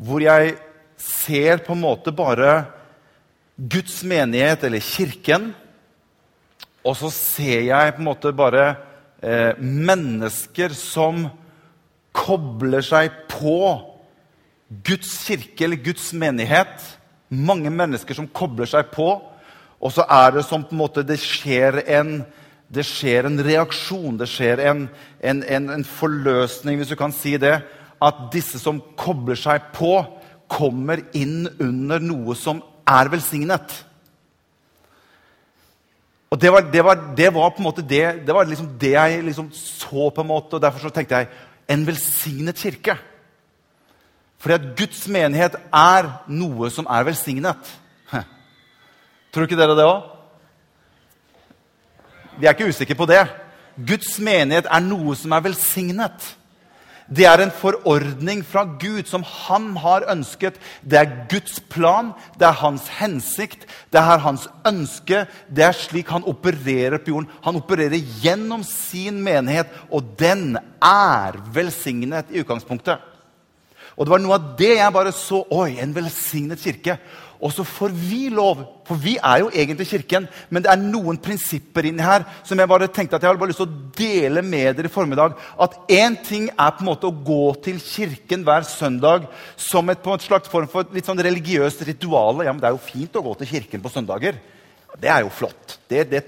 hvor jeg ser på en måte bare Guds menighet, eller Kirken, og så ser jeg på en måte bare eh, mennesker som kobler seg på Guds kirke eller Guds menighet. Mange mennesker som kobler seg på. Og så er det som på en måte det skjer en, det skjer en reaksjon, det skjer en, en, en, forløsning, hvis du kan si det. At disse som kobler seg på, kommer inn under noe som er velsignet. Og Det var, det var, det var på en måte det, det, var liksom det jeg liksom så, på en måte, og derfor så tenkte jeg en velsignet kirke. Fordi at Guds menighet er noe som er velsignet. Tror ikke dere det òg? Vi er ikke usikre på det. Guds menighet er noe som er velsignet. Det er en forordning fra Gud som han har ønsket. Det er Guds plan, det er hans hensikt, det er hans ønske. Det er slik han opererer på jorden. Han opererer gjennom sin menighet, og den er velsignet i utgangspunktet. Og det var noe av det jeg bare så. Oi, en velsignet kirke. Og så får vi lov, for vi er jo egentlig Kirken, men det er noen prinsipper inni her som jeg bare tenkte at jeg hadde bare lyst til å dele med dere i formiddag. At én ting er på en måte å gå til Kirken hver søndag som et, på en slags form for litt sånn religiøst ritual. Ja, men det er jo fint å gå til Kirken på søndager. Det er jo flott. Det, det,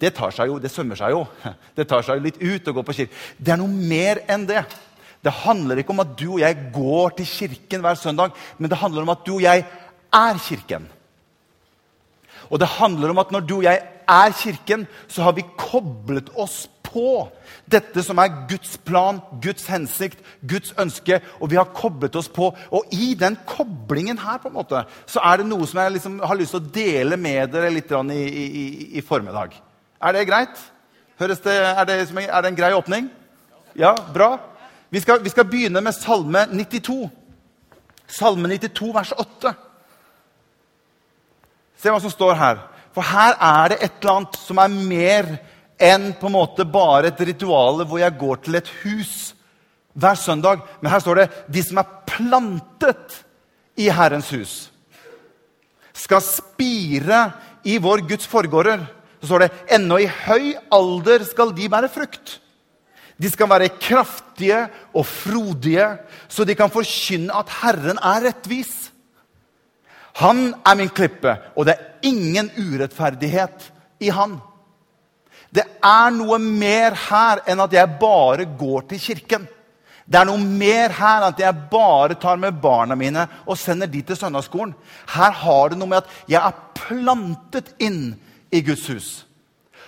det tar seg jo, det sømmer seg jo. Det tar seg jo litt ut å gå på kirke. Det er noe mer enn det. Det handler ikke om at du og jeg går til kirken hver søndag, men det handler om at du og jeg er Kirken. Og det handler om at når du og jeg er Kirken, så har vi koblet oss på dette som er Guds plan, Guds hensikt, Guds ønske. Og vi har koblet oss på. Og i den koblingen her på en måte, så er det noe som jeg liksom har lyst til å dele med dere litt i, i, i formiddag. Er det greit? Det, er, det, er, det, en grei åpning? Ja, bra. Vi skal, vi skal begynne med Salme 92. Salme 92, vers 8. Se hva som står her. For her er det et eller annet som er mer enn på en måte bare et ritual hvor jeg går til et hus hver søndag. Men her står det 'de som er plantet i Herrens hus', skal spire i vår Guds forgårder. Så står det 'ennå i høy alder skal de bære frukt'. De skal være kraftige og frodige, så de kan forkynne at Herren er rettvis. Han er min klippe, og det er ingen urettferdighet i han. Det er noe mer her enn at jeg bare går til kirken. Det er noe mer her enn at jeg bare tar med barna mine og sender de til søndagsskolen. Her har det noe med at jeg er plantet inn i Guds hus.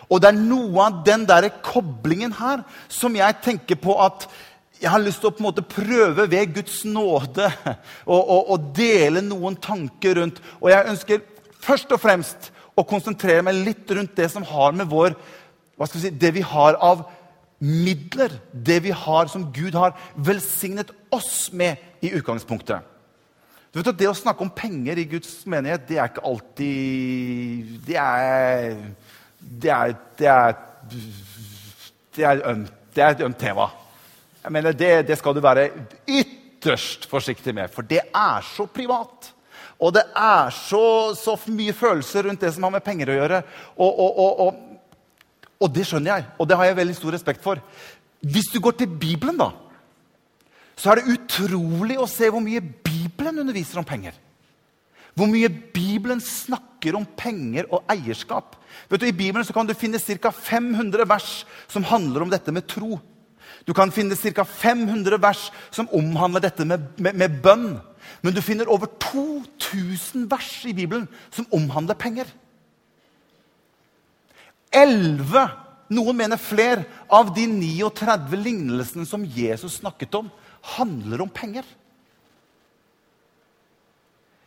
Og det er noe av den der koblingen her som jeg tenker på at jeg har lyst til å på en måte prøve ved Guds nåde å dele noen tanker rundt. Og jeg ønsker først og fremst å konsentrere meg litt rundt det som har med vår hva skal vi si, Det vi har av midler, det vi har som Gud har velsignet oss med i utgangspunktet. Du vet at Det å snakke om penger i Guds menighet, det er ikke alltid Det er Det er, det er, det er, ømt, det er et ømt tema. Jeg mener, det, det skal du være ytterst forsiktig med, for det er så privat. Og det er så, så mye følelser rundt det som har med penger å gjøre. Og, og, og, og, det skjønner jeg, og det har jeg veldig stor respekt for. Hvis du går til Bibelen, da, så er det utrolig å se hvor mye Bibelen underviser om penger. Hvor mye Bibelen snakker om penger og eierskap. Vet du, I Bibelen kan du finne ca. 500 vers som handler om dette med tro. Du kan finne ca. 500 vers som omhandler dette med, med, med bønn. Men du finner over 2000 vers i Bibelen som omhandler penger. Elleve, noen mener flere, av de 39 lignelsene som Jesus snakket om, handler om penger.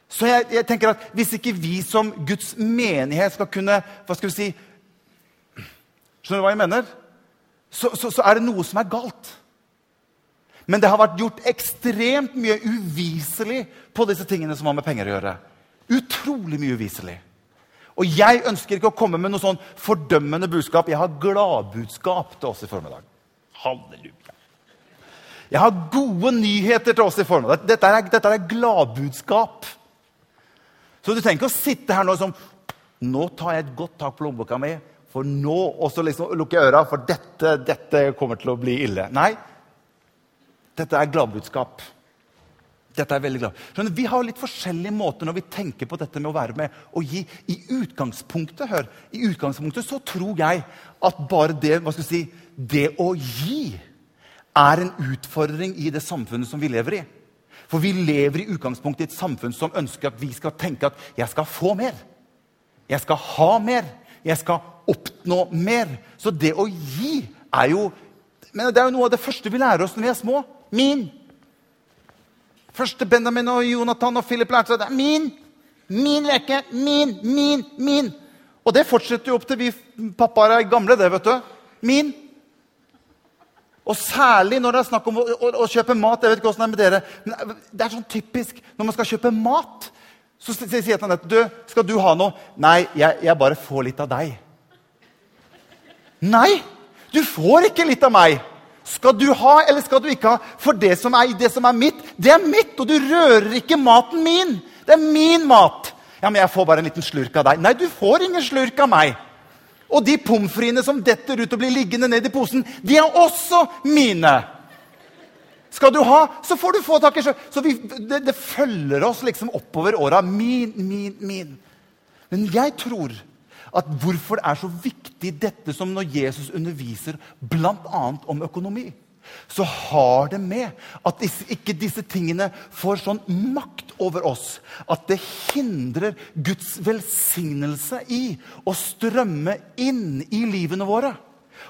Så jeg, jeg, tenker at Hvis ikke vi som Guds menighet skal kunne hva skal vi si, Skjønner du hva jeg mener? Så, så, så, er det noe som er galt. Men det har vært gjort ekstremt mye uviselig på disse tingene som har med penger å gjøre. Utrolig mye uviselig. Og jeg ønsker ikke å komme med noe sånn fordømmende budskap. Jeg har gladbudskap til oss i formiddag. Halleluja. Jeg har gode nyheter til oss i formiddag. Dette er, dette er gladbudskap. Så du trenger ikke å sitte her nå som Nå tar jeg et godt tak på lommeboka mi, for nå Og så liksom lukker jeg øra, for dette, dette kommer til å bli ille. Nei. Dette er gladbudskap. Dette er veldig glad. Skjønner, vi har litt forskjellige måter når vi tenker på dette med å være med og gi. I utgangspunktet hør, i utgangspunktet så tror jeg at bare det, hva skal si, det å gi er en utfordring i det samfunnet som vi lever i. For vi lever i utgangspunktet i et samfunn som ønsker at vi skal tenke at jeg skal få mer. Jeg skal ha mer. Jeg skal oppnå mer. Så det å gi er jo men Det er jo noe av det første vi lærer oss når vi er små. Min. Første Benjamin og Jonathan og Philip lærte seg det. Min. Min leke. Min, min, min. Og det fortsetter jo opp til vi pappaer er gamle, det, vet du. Min. Og særlig når det er snakk om å, å, å kjøpe mat. jeg vet ikke hvordan Det er med dere, men det er sånn typisk når man skal kjøpe mat. Så sier jeg til Anette du, skal du ha noe. Nei, jeg, jeg bare får litt av deg. Nei! Du får ikke litt av meg. Skal du ha, eller skal du ikke ha? For det som er, det som er mitt, det er mitt, og du rører ikke maten min. Det er min mat. Ja, men jeg får bare en liten slurk av deg. Nei, du får ingen slurk av meg. Og de pommes fritesene som detter ut og blir liggende ned i posen, de er også mine. Skal du ha, så får du få tak i sjøl. Så vi, det, det, følger oss liksom oppover åra. Min, min, min. Men jeg tror at hvorfor det er så viktig dette som når Jesus underviser bl.a. om økonomi så har det med at disse, ikke disse tingene får sånn makt over oss at det hindrer Guds velsignelse i å strømme inn i livene våre.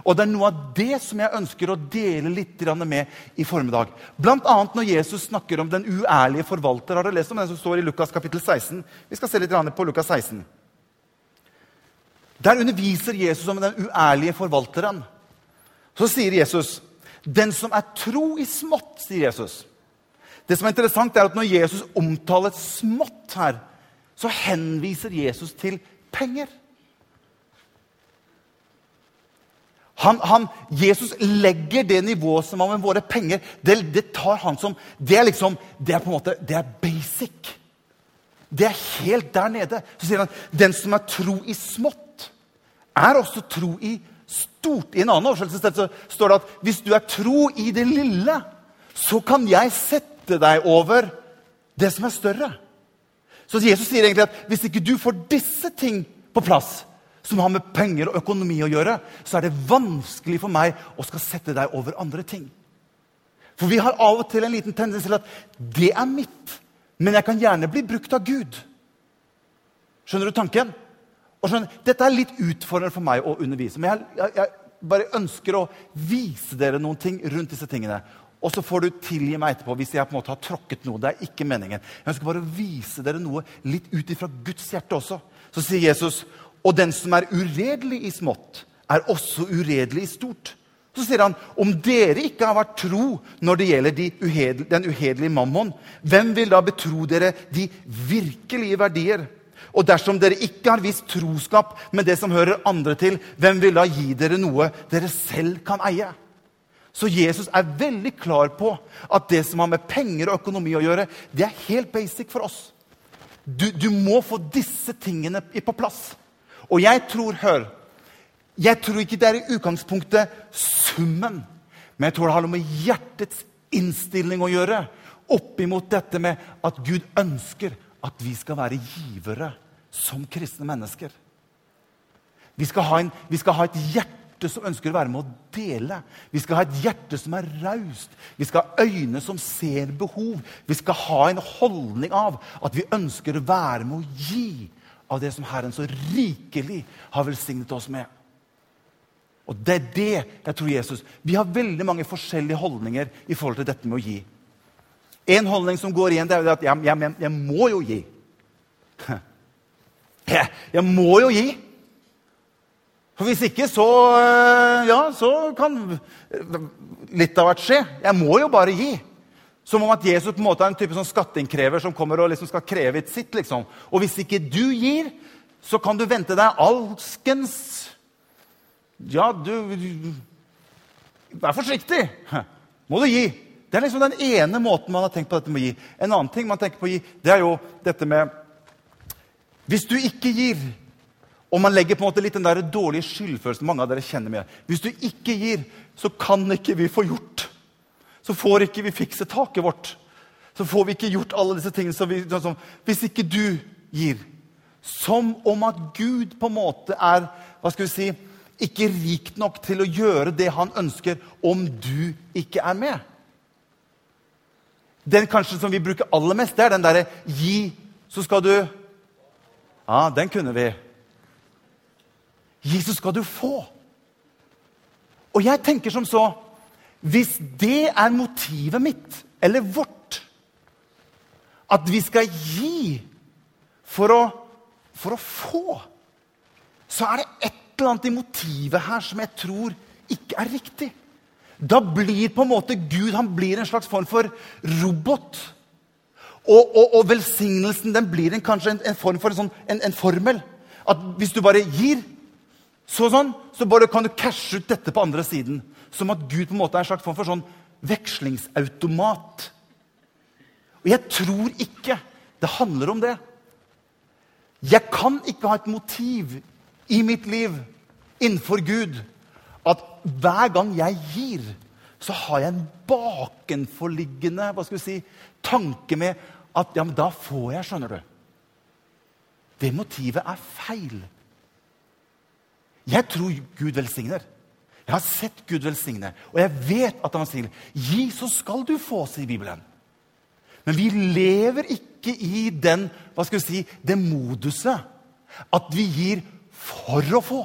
Og Det er noe av det som jeg ønsker å dele litt med i formiddag. Annet når Jesus snakker om den uærlige forvalter. Har dere lest om den som står i Lukas kapittel 16? Vi skal se litt på Lukas 16. Der underviser Jesus om den uærlige forvalteren. Så sier Jesus den som er tro i smått, sier Jesus. Det som er interessant er at Når Jesus omtaler smått her, så henviser Jesus til penger. Han, han, Jesus legger det nivået som har med våre penger det, det, tar han som, det er liksom, det er på en måte, det er basic. Det er helt der nede. Så sier han den som er tro i smått, er også tro i stort. I en annen oversettelse står det at hvis du er tro i det lille, så kan jeg sette deg over det som er større. Så Jesus sier egentlig at hvis ikke du får disse ting på plass, som har med penger og økonomi å gjøre, så er det vanskelig for meg å skal sette deg over andre ting. For vi har av og til en liten tendens til at det er mitt, men jeg kan gjerne bli brukt av Gud. Skjønner du tanken? Og skjønner, Dette er litt utfordrende for meg å undervise. Men jeg, jeg, bare ønsker å vise dere noen ting rundt disse tingene. Og så får du tilgi meg etterpå hvis jeg på en måte har tråkket noe. Det er ikke meningen. Jeg ønsker bare å vise dere noe litt ut ifra Guds hjerte også. Så sier Jesus, og den som er uredelig i smått, er også uredelig i stort. Så sier han, om dere ikke har vært tro når det gjelder de uhedel, den uhederlige mammon, hvem vil da betro dere de virkelige verdier? Og dersom dere ikke har vist troskap med det som hører andre til, hvem vil da gi dere noe dere selv kan eie? Så Jesus er veldig klar på at det som har med penger og økonomi å gjøre, det er helt basic for oss. Du, du må få disse tingene på plass. Og jeg tror, hør Jeg tror ikke det er i utgangspunktet summen, men jeg tror det har noe med hjertets innstilling å gjøre. Oppimot dette med at Gud ønsker at vi skal være givere som kristne mennesker. Vi skal, en, vi skal ha, et hjerte som ønsker å være med å dele. Vi skal ha et hjerte som er raust. Vi skal ha øyne som ser behov. Vi skal ha en holdning av at vi ønsker å være med å gi av det som Herren så rikelig har velsignet oss med. Og det er det jeg tror Jesus Vi har veldig mange forskjellige holdninger i forhold til dette med å gi. En holdning som går igjen, det er at jeg, jeg, jeg må jo gi. Jeg, jeg, må jo gi. For hvis ikke, så eh, Ja, så kan litt av hvert skje. Jeg må jo bare gi. Som om at Jesus på en måte er en type sånn skatteinnkrever som kommer og liksom skal kreve et sitt. liksom. Og hvis ikke du gir, så kan du vente deg alskens Ja, du Vær forsiktig! Må du gi. Det er liksom den ene måten man har tenkt på dette med å gi. En annen ting man tenker på å gi, det er jo dette med Hvis du ikke gir, og man legger på en måte litt den der dårlige skyldfølelsen mange av dere kjenner med Hvis du ikke gir, så kan ikke vi få gjort. Så får ikke vi fikse taket vårt. Så får vi ikke gjort alle disse tingene. Vi, sånn, hvis ikke du gir. Som om at Gud på en måte er hva skal vi si, ikke rik nok til å gjøre det han ønsker, om du ikke er med. Den kanskje som vi bruker aller mest, det er den derre 'gi, så skal du' Ja, den kunne vi. Gi, så skal du få. Og jeg tenker som så Hvis det er motivet mitt, eller vårt, at vi skal gi for å, for å få, så er det et eller annet i motivet her som jeg tror ikke er riktig. Da blir på en måte Gud han blir en slags form for robot. Og, og, og velsignelsen den blir en, kanskje en, en, form for en, sånn, en, formel. At hvis du bare gir, så, sånn, så bare kan du cashe ut dette på andre siden. Som at Gud på en måte er en slags form for sånn vekslingsautomat. Og jeg tror ikke det handler om det. Jeg kan ikke ha et motiv i mitt liv innenfor Gud at hver gang jeg gir, så har jeg en bakenforliggende hva skal vi si, tanke med at ja, men da får jeg, skjønner du. Det motivet er feil. Jeg tror Gud velsigner. Jeg har sett Gud velsigne, og jeg vet at han sier, Gi, så skal du få, sier Bibelen. Men vi lever ikke i den, hva skal vi si, det moduset at vi gir for å få.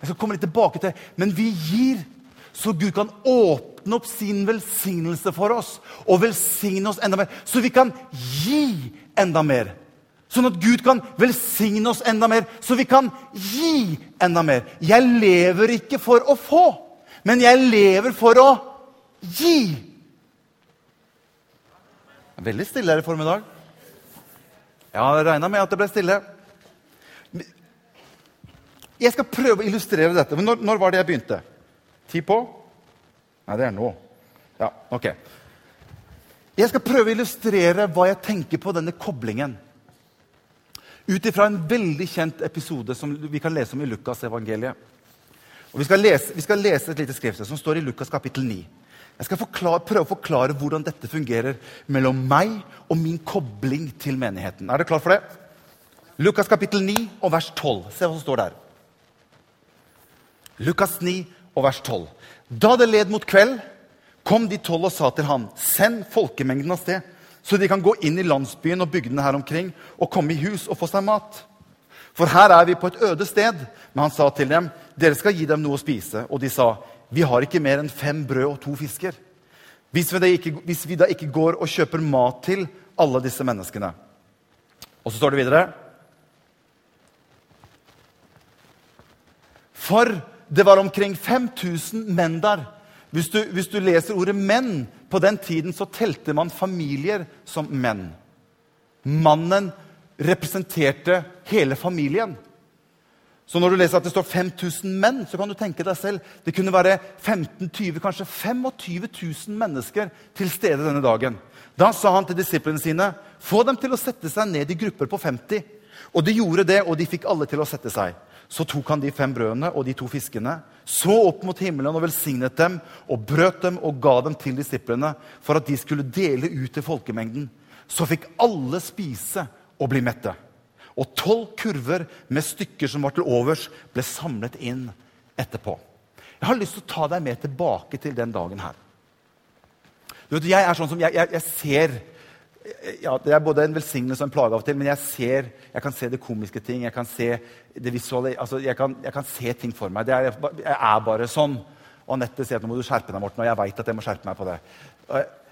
Jeg skal komme litt tilbake til Men vi gir så Gud kan åpne opp sin velsignelse for oss og velsigne oss enda mer. Så vi kan gi enda mer. Sånn at Gud kan velsigne oss enda mer, så vi kan gi enda mer. Jeg lever ikke for å få, men jeg lever for å gi. Veldig stille her i formiddag. Jeg har regna med at det ble stille. Jeg skal prøve å illustrere dette. Men når, når var det jeg begynte? Ti på? Nei, det er nå. Ja, ok. Jeg skal prøve å illustrere hva jeg tenker på denne koblingen. Ut ifra en veldig kjent episode som vi kan lese om i Lukas evangeliet. Vi vi skal lese et lite skriftsted som står i Lukas kapittel 9. Jeg skal forklare, prøve å forklare hvordan dette fungerer mellom meg og min kobling til menigheten. Er dere klar for det? Lukas kapittel 9 og vers 12. Se hva som står der. Lukas 9 og vers 12. Da det led mot kveld, kom de tolv og sa til ham, send folkemengden av sted, så de kan gå inn i landsbyen og bygdene her omkring og komme i hus og få seg mat. For her er vi på et øde sted. Men han sa til dem, dere skal gi dem noe å spise. Og de sa, vi har ikke mer enn fem brød og to fisker. Hvis vi, ikke, hvis vi da ikke går og kjøper mat til alle disse menneskene. Og så står det videre For det var omkring 5000 menn der. Hvis du, hvis du, leser ordet 'menn' På den tiden så telte man familier som menn. Mannen representerte hele familien. Så når du leser at det står 5000 menn, så kan du tenke deg selv det kunne være 15-20, kanskje 25 000 mennesker til stede denne dagen. Da sa han til disiplene sine, få dem til å sette seg ned i grupper på 50. Og de gjorde det, og de fikk alle til å sette seg. Så tok han de fem brødene og de to fiskene, så opp mot himmelen og velsignet dem og brøt dem og ga dem til disiplene for at de skulle dele ut til folkemengden. Så fikk alle spise og bli mette. Og tolv kurver med stykker som var til overs, ble samlet inn etterpå. Jeg har lyst til å ta deg med tilbake til den dagen her. Du vet, jeg er sånn som, jeg, jeg, jeg ser ja, Det er både en velsignelse og en plage av og til, men jeg, ser, jeg kan se det komiske ting. Jeg kan se det visuelle, altså jeg, kan, jeg kan se ting for meg. Er, jeg er bare sånn. Og Anette sier at nå må du skjerpe deg, Morten, og jeg veit at jeg må skjerpe meg på det.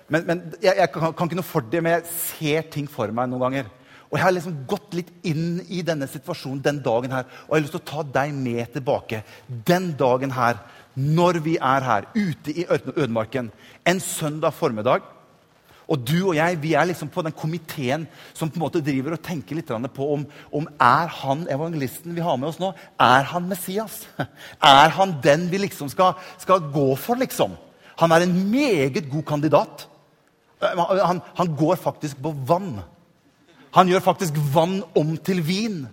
Men, men jeg, jeg kan, kan, ikke noe for det, men jeg ser ting for meg noen ganger. Og jeg har liksom gått litt inn i denne situasjonen den dagen her. Og jeg har lyst til å ta deg med tilbake den dagen her, når vi er her, ute i ødemarken, en søndag formiddag. Og du og jeg vi er liksom på den komiteen som på en måte driver og tenker litt på om, om er han evangelisten vi har med oss nå, er han Messias? Er han den vi liksom skal, skal gå for, liksom? Han er en meget god kandidat. Han, han går faktisk på vann. Han gjør faktisk vann om til vin.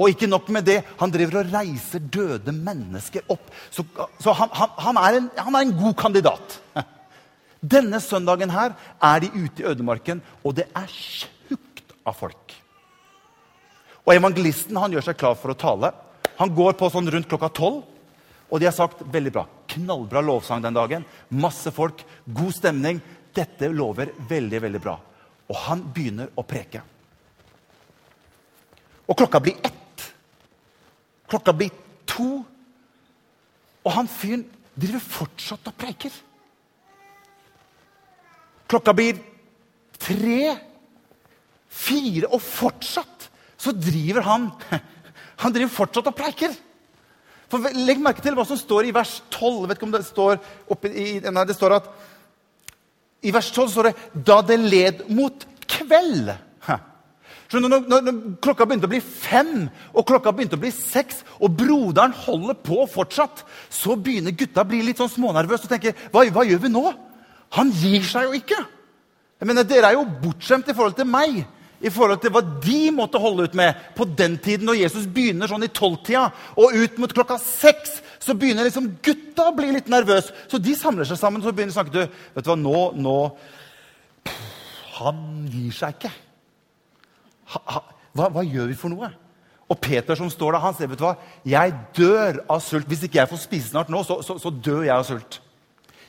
Og ikke nok med det, han driver og reiser døde mennesker opp. Så, så han, han, han, er en, han, er en, god kandidat. Denne søndagen her er de ute i ødemarken, og det er tjukt av folk. Og evangelisten han gjør seg klar for å tale. Han går på sånn rundt klokka tolv. Og de har sagt veldig bra. Knallbra lovsang den dagen. Masse folk, god stemning. Dette lover veldig, veldig bra. Og han begynner å preke. Og klokka blir ett. Klokka blir to. Og han fyren driver fortsatt og preiker. Klokka blir tre, fire, og fortsatt så driver han Han driver fortsatt og preiker. For Legg merke til hva som står i vers 12. vet ikke om Det står oppi, i, nei, det står at I vers 12 står det 'da det led mot kveld'. Når, når, når, klokka begynte å bli fem og klokka begynte å bli seks, og broderen holder på fortsatt, så begynner gutta å bli litt sånn smånervøse og tenker hva, hva gjør vi nå? Han gir seg jo ikke. Jeg mener, Dere er jo bortskjemt i forhold til meg i forhold til hva de måtte holde ut med på den tiden. Når Jesus begynner sånn i tolvtida, og ut mot klokka seks, så begynner liksom gutta å bli litt nervøse. Så de samler seg sammen og begynner å snakke. Du, vet du hva, nå, nå Han gir seg ikke. Hva, hva, gjør vi for noe? Og Peter som står der, han sier vet du hva, jeg dør av sult. Hvis ikke jeg får spise snart nå, så, så, så dør jeg av sult.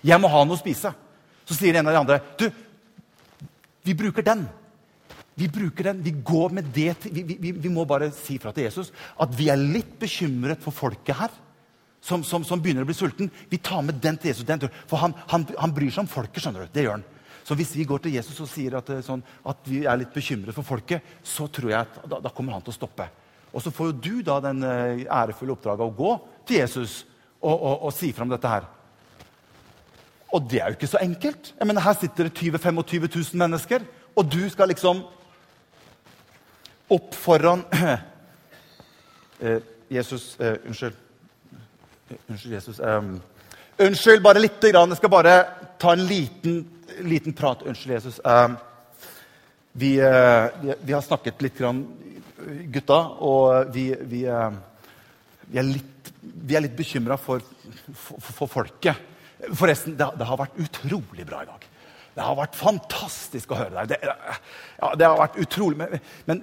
Jeg må ha noe å spise. Så sier en av de andre du, vi bruker den. Vi bruker den, vi går med det vi, vi, vi, må bare si fra til Jesus at vi er litt bekymret for folket her. Som, som, som begynner å bli sulten. Vi tar med den til Jesus. Den, for han, han, han, bryr seg om folket. skjønner du, det gjør han. Så hvis vi går til Jesus og sier at, eh, sånn, at vi er litt bekymret for folket, så tror jeg at da, da, kommer han til å stoppe. Og så får jo du da den uh, ærefulle oppdraget å gå til Jesus og, og, og si fram dette her. Og det er jo ikke så enkelt. Jeg mener, Her sitter det 20 25 000 mennesker, og du skal liksom opp foran eh, Jesus eh, Unnskyld. Eh, unnskyld, Jesus. Eh, unnskyld, bare lite grann. Jeg skal bare ta en liten, liten prat. Unnskyld, Jesus. Um, vi, uh, vi, har snakket litt, grann, gutta, og vi, vi, uh, vi er litt, vi litt bekymra for, for, for, folket. Forresten, det, det har vært utrolig bra i dag. Det har vært fantastisk å høre deg. Det, ja, det har vært utrolig. Men, men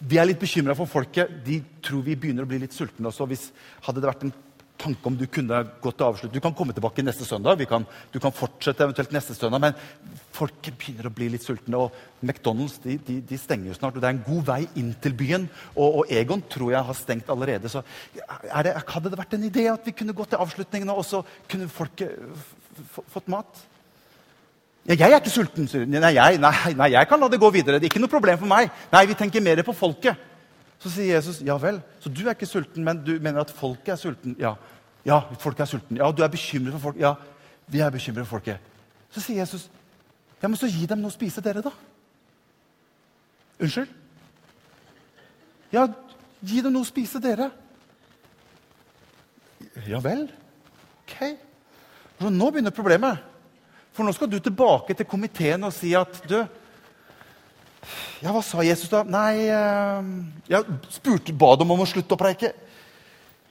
vi er litt bekymra for folket. De tror vi begynner å bli litt sultne også. Hvis, hadde det vært en tanke om du kunne gått til avslutt Du kan komme tilbake neste søndag. Kan, du kan fortsette eventuelt neste søndag, Men folk begynner å bli litt sultne. Og McDonald's de, de, de stenger jo snart. og Det er en god vei inn til byen. Og, og Egon tror jeg har stengt allerede. Så det, hadde det vært en idé at vi kunne gått til avslutningen, og så kunne folk fått mat? Ja, 'Jeg er ikke sulten.' Nei nei, nei, jeg kan la det gå videre. Det er ikke noe problem for meg. Nei, vi tenker mer på folket. Så sier Jesus, 'Ja vel, så du er ikke sulten, men du mener at folket er sulten?' Ja, ja folket er sulten. Ja, du er bekymret for folk. Ja, vi er bekymret for folket. Så sier Jesus, 'Ja, men så gi dem noe å spise, dere, da.' Unnskyld? Ja, gi dem noe å spise, dere. Ja vel. Ok. Så nå begynner problemet. For nå skal du tilbake til komiteen og si at du Ja, hva sa Jesus da? Nei eh, Jeg spurte, ba dem om å slutte å preike.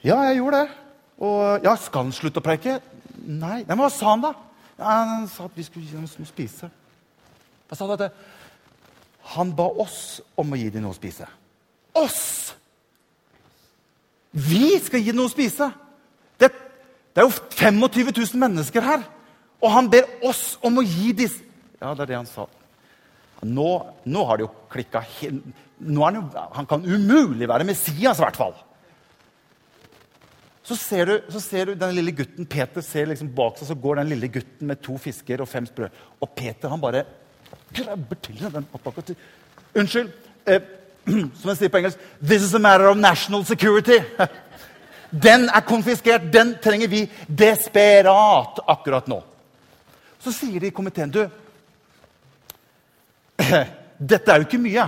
Ja, jeg gjorde det. Og ja, skal han slutte å preike? Nei. Men hva sa han, da? Ja, han sa at vi skulle gi dem noe å spise. Hva sa han? Han ba oss om å gi dem noe å spise. Oss! Vi skal gi dem noe å spise! Det, det er jo 25 000 mennesker her. Og han ber oss om å gi disse Ja, det er det han sa. Nå, nå har det jo klikka han, han, kan umulig være Messias, i hvert fall. Så ser, du, så ser du den lille gutten Peter ser liksom bak seg, så går den lille gutten med to fisker og fem sprø. Og Peter han bare grabber til den. Unnskyld. Eh, som jeg sier på engelsk This is a matter of national security. Den er konfiskert. Den trenger vi desperat akkurat nå. Så sier de i komiteen Du, dette er jo ikke mye.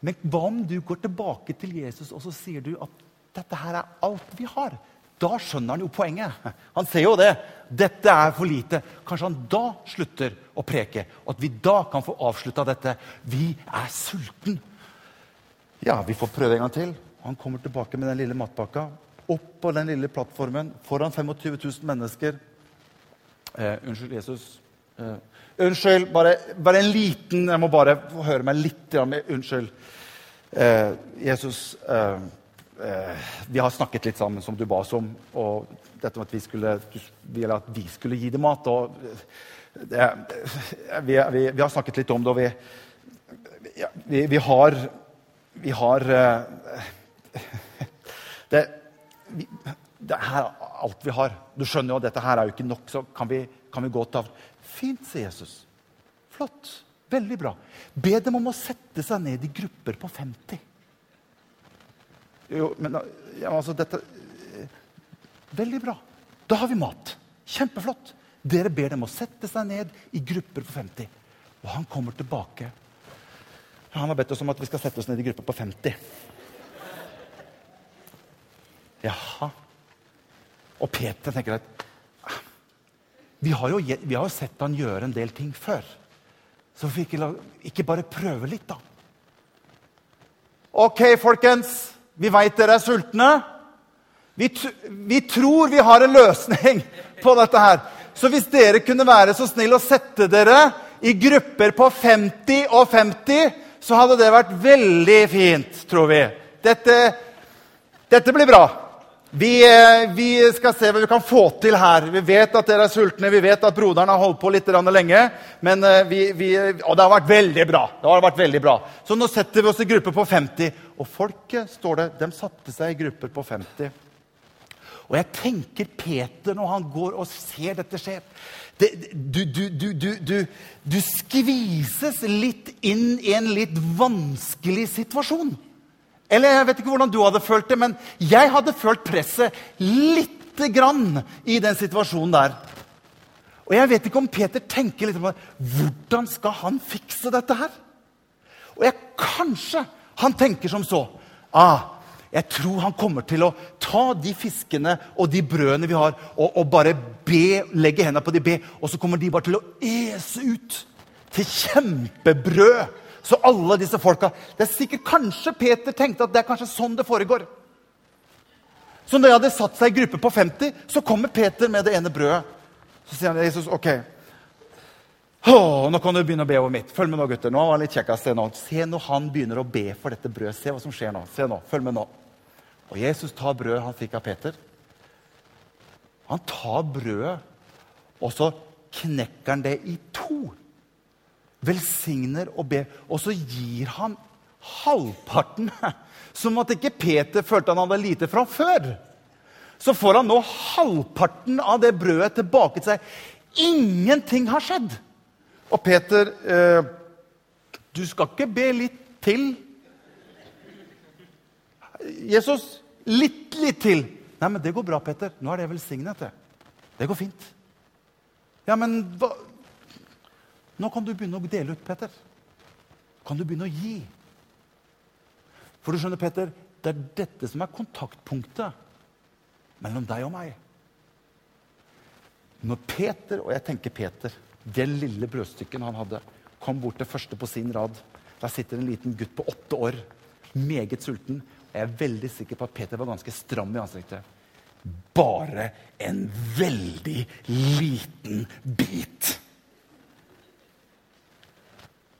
Men hva om du går tilbake til Jesus og så sier du at dette her er alt vi har? da skjønner han jo poenget. Han ser jo det. Dette er for lite. Kanskje han da slutter å preke, og at vi da kan få avslutta dette. Vi er sulten. Ja, vi får prøve en gang til. Han kommer tilbake med den lille matpakka. Opp på den lille plattformen foran 25 000 mennesker. Eh, unnskyld, Jesus. Eh, unnskyld, bare, bare, en liten Jeg må bare få høre meg litt. Unnskyld. Eh, Jesus eh, eh, Vi har snakket litt sammen, som du ba oss om. Og dette med at vi skulle, at vi skulle gi dem mat. og det, vi, vi, vi, har snakket litt om det, og vi, vi, vi har Vi har det, det er alt vi har. Du skjønner jo at dette her er jo ikke nok, så kan vi, kan vi gå til Fint, sier Jesus. Flott. Veldig bra. Be dem om å sette seg ned i grupper på 50. Jo, men ja, altså, dette Veldig bra. Da har vi mat. Kjempeflott. Dere ber dem å sette seg ned i grupper på 50. Og han kommer tilbake. Han har bedt oss om at vi skal sette oss ned i grupper på 50. Jaha. Og Peter tenker at vi har, jo, vi har sett han gjøre en del ting før. Så vi ikke, ikke bare prøve litt, da. OK, folkens. Vi veit dere er sultne. Vi, vi, tror vi har en løsning på dette her. Så hvis dere kunne være så snill å sette dere i grupper på 50 og 50, så hadde det vært veldig fint, tror vi. Dette, dette blir bra. Vi, eh, vi, skal se hva vi kan få til her. Vi vet at dere er sultne, vi vet at broderen har holdt på litt lenge. Men eh, vi, vi, og det har vært veldig bra. Det har vært veldig bra. Så nå setter vi oss i grupper på 50. Og folket står det, de satte seg i grupper på 50. Og jeg tenker Peter, når han går og ser dette skje det, du, du, du, du skvises litt inn i en litt vanskelig situasjon. Eller jeg vet ikke hvordan du hadde følt det, men jeg hadde følt presset lite grann i den situasjonen der. Og jeg vet ikke om Peter tenker litt på hvordan skal han fikse dette her. Og jeg, kanskje han tenker som så. Ah, jeg tror han kommer til å ta de fiskene og de brødene vi har, og, og bare be, legge hendene på de be, og så kommer de bare til å ese ut til kjempebrød så alle disse folka Det er sikkert kanskje Peter tenkte at det er kanskje sånn det foregår. Så når jeg hadde satt seg i gruppe på 50, så kommer Peter med det ene brødet. Så sier han Jesus, ok, Åh, nå kan du begynne å be over mitt. Følg med nå, gutter. Nå var han litt kjekkast. Se, nå. se når han begynner å be for dette brødet. Se hva som skjer nå. Se nå. Følg med nå. Og Jesus tar brødet han fikk av Peter. Han tar brødet, og så knekker han det i to velsigner og ber. Og så gir han halvparten. Som at ikke Peter følte han hadde lite fra før. Så får han nå halvparten av det brødet tilbake til seg. Ingenting har skjedd. Og Peter eh, Du skal ikke be litt til? Jesus, litt, litt til. Nei, men det går bra, Peter. Nå er det velsignet. Det Det går fint. Ja, men hva, nå kan du begynne å dele ut, Petter. Kan du begynne å gi? For du skjønner, Petter, det er dette som er kontaktpunktet mellom deg og meg. Når Peter, og jeg tenker Peter, det lille brødstykken han hadde, kom bort til første på sin rad Der sitter en liten gutt på åtte år, meget sulten. Jeg er veldig sikker på at Peter var ganske stram i ansiktet. Bare en veldig liten bit.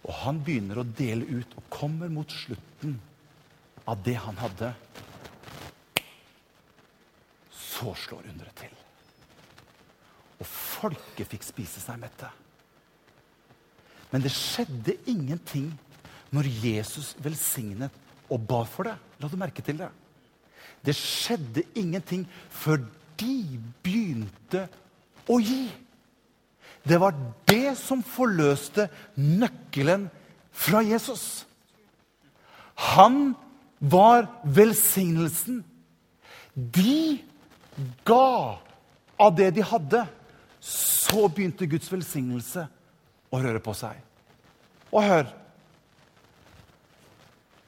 Og han begynner å dele ut og kommer mot slutten av det han hadde. Så slår underet til. Og folket fikk spise seg mette. Men det skjedde ingenting når Jesus velsignet og ba for det. La du merke til det? Det skjedde ingenting før de begynte å gi. Det var det som forløste nøkkelen fra Jesus. Han var velsignelsen. De ga av det de hadde. Så begynte Guds velsignelse å røre på seg. Og hør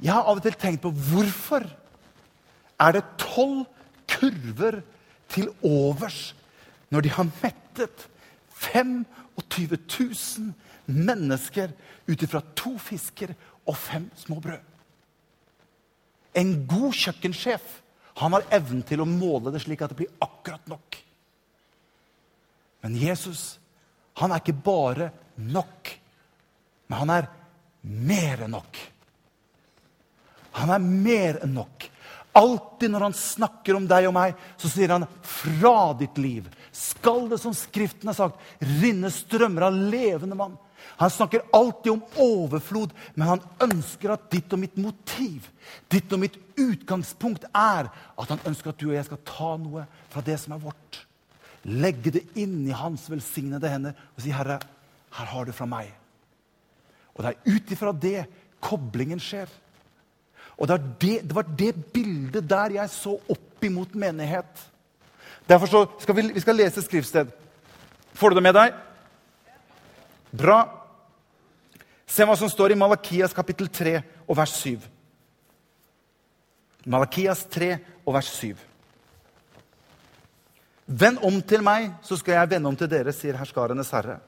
Jeg har av og til tenkt på hvorfor er det tolv kurver til overs når de har mettet 25 000 mennesker ut ifra to fisker og fem små brød. En god kjøkkensjef han har evnen til å måle det slik at det blir akkurat nok. Men Jesus han er ikke bare nok, men han er mer enn nok. Han er mer enn nok. Alltid når han snakker om deg og meg, så sier han fra ditt liv skal det, som Skriften har sagt, rinne strømmer av levende vann. Han snakker alltid om overflod, men han ønsker at ditt og mitt motiv, ditt og mitt utgangspunkt er at han ønsker at du og jeg skal ta noe fra det som er vårt. Legge det inn i hans velsignede hender og si, 'Herre, her har du fra meg.' Og det er ut ifra det koblingen skjer. Og det, det, det, var det bildet der jeg så opp imot menighet. Derfor skal vi, vi skal lese skriftsted. Får du det med deg? Bra. Se hva som står i Malakias kapittel 3 og vers 7. Malakias 3 og vers 7. Vend om til meg, så skal jeg vende om til dere, sier herskarenes herre.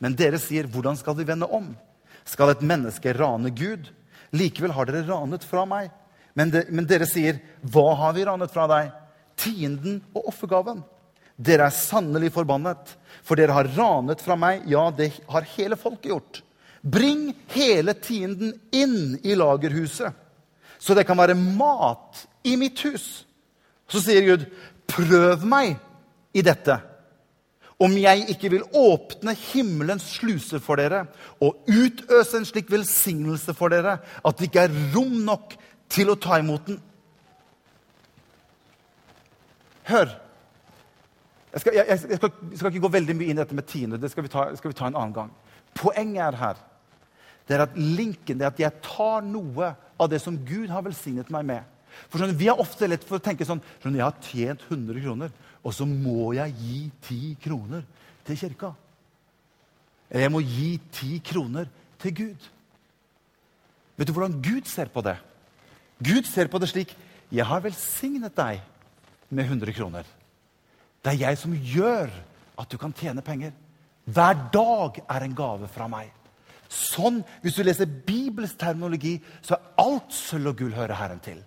Men dere sier, hvordan skal vi vende om? Skal et menneske rane Gud? Likevel har dere ranet fra meg. Men, de, men dere sier, hva har vi ranet fra deg? Tienden og offergaven. Dere er sannelig forbannet, for dere har ranet fra meg. Ja, det har hele folket gjort. Bring hele tienden inn i lagerhuset, så det kan være mat i mitt hus. Så sier Gud, prøv meg i dette. Om jeg ikke vil åpne himmelens sluser for dere og utøse en slik velsignelse for dere at det ikke er rom nok til å ta imot den. Hør. Jeg skal, jeg, jeg, skal, skal, ikke gå veldig mye inn i dette med tiende. Det skal vi, ta, skal vi ta en annen gang. Poenget er her det er at linken det er at jeg tar noe av det som Gud har velsignet meg med. For sånn, Vi har ofte lett for å tenke sånn sånn, Jeg har tjent 100 kroner, og så må jeg gi 10 kroner til kirka. Eller jeg må gi 10 kroner til Gud. Vet du hvordan Gud ser på det? Gud ser på det slik Jeg har velsignet deg med 100 kroner. Det er jeg som gjør at du kan tjene penger. Hver dag er en gave fra meg. Sånn, Hvis du leser Bibels terminologi, så er alt sølv og gull hører Herren til.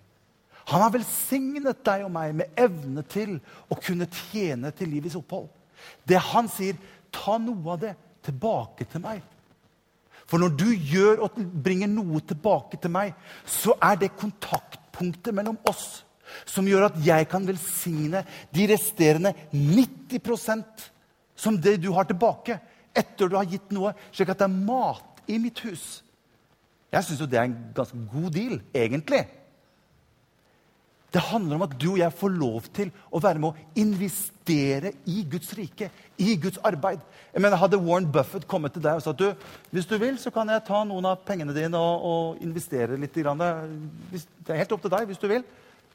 Han har velsignet deg og meg med evne til å kunne tjene til livets opphold. Det han sier, ta noe av det tilbake til meg. For når du gjør og bringer noe tilbake til meg, så er det kontaktpunktet mellom oss som gjør at jeg kan velsigne de resterende 90% som det du har tilbake, etter du har gitt noe, slik at det er mat i mitt hus. Jeg syns jo det er en ganske god deal, egentlig. Det handler om at du og jeg får lov til å være med å investere i Guds rike, i Guds arbeid. Jeg mener, Hadde Warren Buffett kommet til deg og sagt du, hvis du vil, så kan jeg ta noen av pengene dine og, og investere litt. Det er helt opp til deg hvis du vil.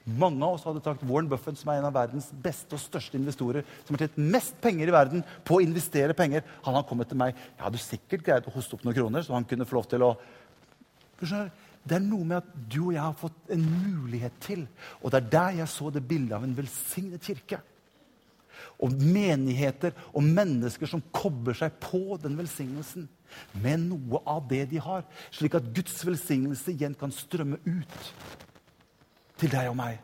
Mange av oss hadde sagt Warren Buffett, som er en av verdens beste og største investorer, som har tjent mest penger i verden på å investere penger, han har kommet til meg. Jeg hadde sikkert greid å hoste opp noen kroner, så han kunne få lov til å Det er noe med at du og jeg har fått en mulighet til. Og det er der jeg så det bildet av en velsignet kirke. Og menigheter og mennesker som kobler seg på den velsignelsen med noe av det de har, slik at Guds velsignelse igjen kan strømme ut til deg og meg.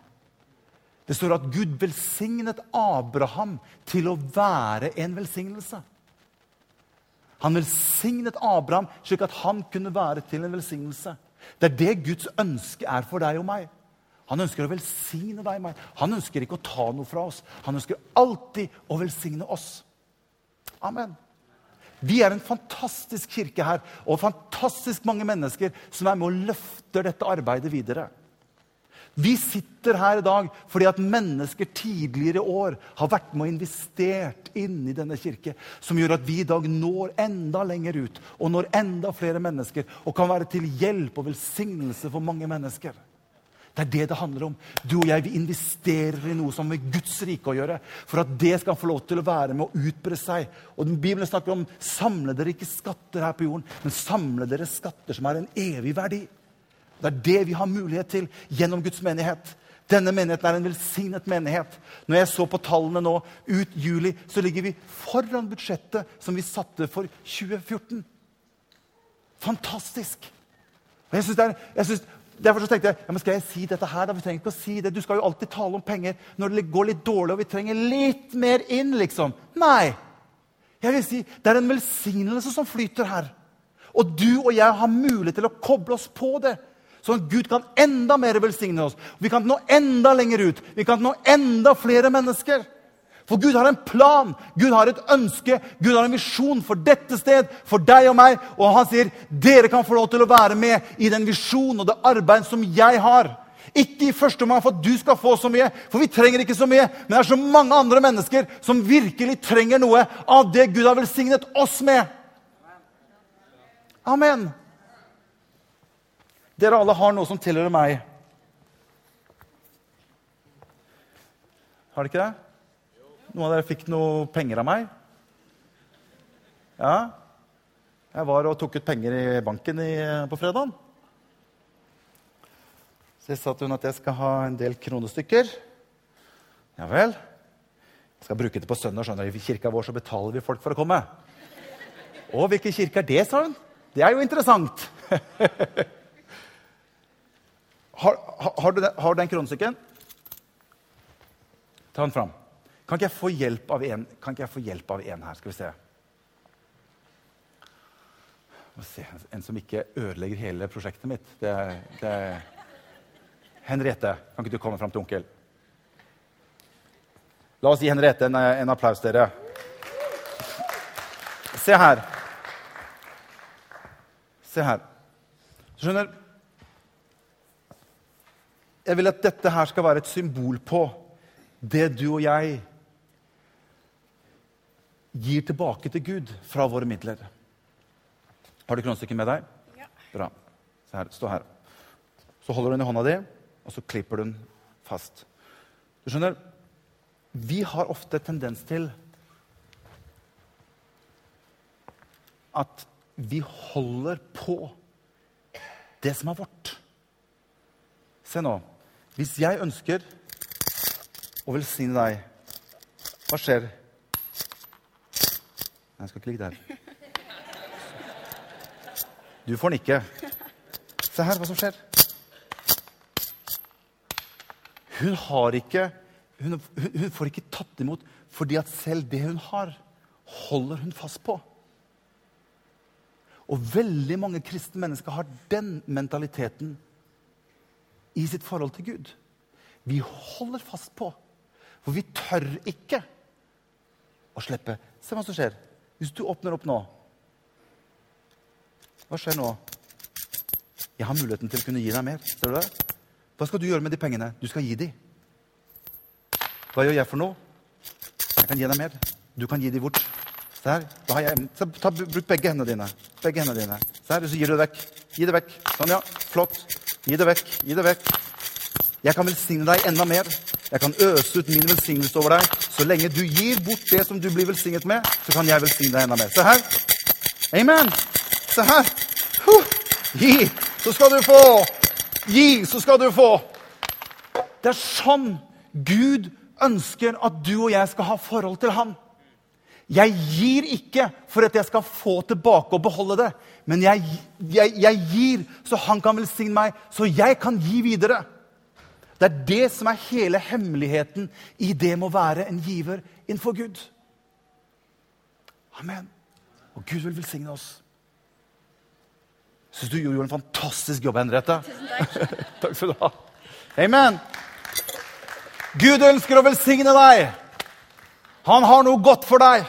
Det står at Gud velsignet Abraham til å være en velsignelse. Han velsignet Abraham slik at han kunne være til en velsignelse. Det er det Guds ønske er for deg og meg. Han ønsker å velsigne deg og meg. Han ønsker ikke å ta noe fra oss. Han ønsker alltid å velsigne oss. Amen. Vi er en fantastisk kirke her, og fantastisk mange mennesker som er med og løfter dette arbeidet videre. Vi sitter her i dag fordi at mennesker tidligere år har vært med og investert inn i denne kirke, som gjør at vi i dag når enda lenger ut og når enda flere mennesker og kan være til hjelp og velsignelse for mange mennesker. Det er det det handler om. Du og jeg vi investerer i noe som har med Guds rike å gjøre. For at det skal få lov til å være med å utbre seg. Og Bibelen snakker om samle dere ikke skatter her på jorden, men samle dere skatter som har en evig verdi. Det er det vi har mulighet til gjennom Guds menighet. Denne menigheten er en velsignet menighet. Når jeg så på tallene nå ut juli, så ligger vi foran budsjettet som vi satte for 2014. Fantastisk! Og jeg synes det er, jeg synes, Derfor så tenkte jeg ja, men skal jeg si dette her. da? Vi trenger ikke å si det. Du skal jo alltid tale om penger når det går litt dårlig og vi trenger litt mer inn. liksom. Nei! Jeg vil si, Det er en velsignelse som flyter her. Og du og jeg har mulighet til å koble oss på det. Sånn at Gud kan enda mer velsigne oss. Vi kan nå enda lenger ut. Vi kan nå enda flere mennesker. For Gud har en plan, Gud har et ønske, Gud har en visjon for dette sted, for deg og meg. Og han sier dere kan få lov til å være med i den visjonen og det arbeidet som jeg har. Ikke i første omgang for at du skal få så mye, for vi trenger ikke så mye. Men det er så mange andre mennesker som virkelig trenger noe av det Gud har velsignet oss med. Amen. Dere alle har noe som tilhører meg. Har dere ikke det? Noen av dere fikk noe penger av meg? Ja? Jeg var og tok ut penger i banken i, på fredag. Så sa hun at jeg skal ha en del kronestykker. Ja vel. Jeg skal bruke det på søndag. skjønner du. I kirka vår så betaler vi folk for å komme. Å, hvilken kirke er det, sa hun. Det er jo interessant. har, har, du den, har du den kronestykken? Ta den fram. Kan ikke jeg få hjelp av en, kan ikke jeg få hjelp av en her? Skal vi se. se. En som ikke ødelegger hele prosjektet mitt. Det, det Henriette, kan ikke du komme fram til onkel? La oss gi Henriette en, en applaus, dere. Se her. Se her. Du skjønner Jeg vil at dette her skal være et symbol på det du og jeg gir tilbake til Gud fra våre midler. Har du kronestykket med deg? Ja. Bra. Så her, Stå her. Så holder du den i hånda di, og så klipper du den fast. Du skjønner, Vi har ofte tendens til at vi holder på det som er vårt. Se nå. Hvis jeg ønsker å velsigne deg, hva skjer? Nei, jeg skal ikke ligge der. Du får den ikke. Se her hva som skjer. Hun har ikke hun, hun, får ikke tatt imot fordi at selv det hun har, holder hun fast på. Og veldig mange kristne mennesker har den mentaliteten i sitt forhold til Gud. Vi holder fast på, for vi tør ikke å slippe. Se hva som skjer. Hvis du åpner opp nå Hva skjer nå? Jeg har muligheten til å kunne gi deg mer. Ser du det? Hva skal du gjøre med de pengene? Du skal gi dem. Hva gjør jeg for noe? Jeg kan gi deg mer. Du kan gi dem bort. Se her. Da har jeg, ta, bruk begge hendene dine. Begge hendene dine. Se her, så gir du det vekk. Gi det vekk. Sånn, ja. Flott. Gi det vekk. Gi det vekk. Jeg kan velsigne deg enda mer. Jeg kan øse ut min velsignelse over deg. Så lenge du gir bort det som du blir velsignet med, så kan jeg velsigne deg enda mer. Se her. Amen. Se her. Huh. Gi, så skal du få. Gi, så skal du få. Det er sånn Gud ønsker at du og jeg skal ha forhold til ham. Jeg gir ikke for at jeg skal få tilbake og beholde det. Men jeg, jeg, jeg gir så han kan velsigne meg, så jeg kan gi videre. Det er det som er hele hemmeligheten i det med å være en giver innenfor Gud. Amen. Og Gud vil velsigne oss. Syns du gjorde en fantastisk jobb, Henriette. Takk. takk skal du ha. Amen. Gud ønsker å velsigne deg. Han har noe godt for deg.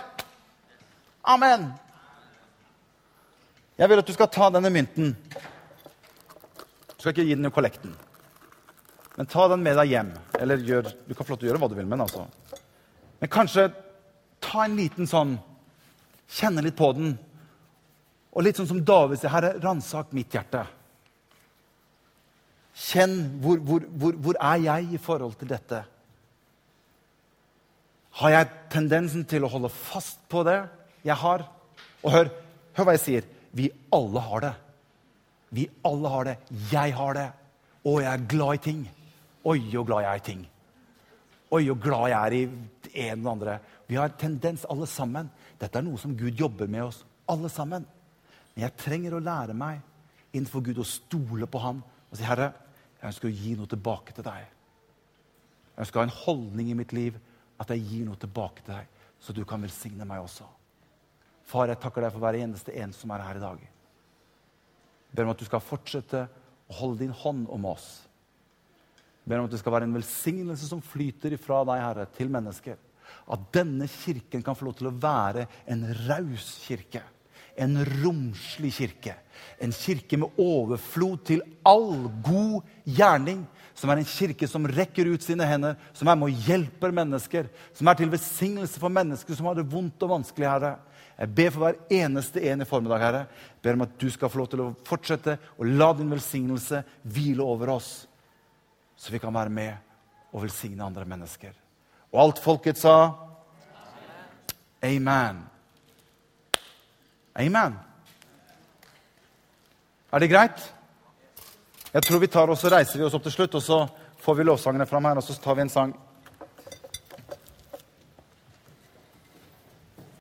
Amen. Jeg vil at du skal ta denne mynten. Du skal ikke gi den i kollekten. Men ta den med deg hjem. Eller gjør, du kan å gjøre hva du vil med den. altså. Men kanskje ta en liten sånn Kjenne litt på den. Og litt sånn som David sier, 'Herre, ransak mitt hjerte'. Kjenn hvor, hvor, hvor, hvor er jeg i forhold til dette. Har jeg tendensen til å holde fast på det jeg har? Og hør, hør hva jeg sier. Vi alle har det. Vi alle har det. Jeg har det. Og jeg er glad i ting. Oi, så glad jeg er i ting. Oi, så glad jeg er i en og andre. Vi har tendens, alle sammen. Dette er noe som Gud jobber med oss, alle sammen. Men jeg trenger å lære meg innenfor Gud å stole på Han og si, 'Herre, jeg ønsker å gi noe tilbake til deg.' Jeg ønsker å ha en holdning i mitt liv at jeg gir noe tilbake til deg, så du kan velsigne meg også. Far, jeg takker deg for hver eneste en som er her i dag. Jeg ber om at du skal fortsette å holde din hånd om oss. Jeg ber om at det skal være en velsignelse som flyter ifra deg, Herre, til mennesker. At denne kirken kan få lov til å være en raus kirke. En romslig kirke. En kirke med overflod til all god gjerning. Som er en kirke som rekker ut sine hender, som er med og hjelper mennesker. Som er til velsignelse for mennesker som har det vondt og vanskelig, Herre. Jeg ber for hver eneste en i formiddag, Herre. Jeg ber om at du skal få lov til å fortsette å la din velsignelse hvile over oss. Så vi kan være med og velsigne andre mennesker. Og alt folket sa Amen. Amen. Er det greit? Jeg tror vi tar og så reiser vi oss opp til slutt, og så får vi lovsangene fram her, og så tar vi en sang.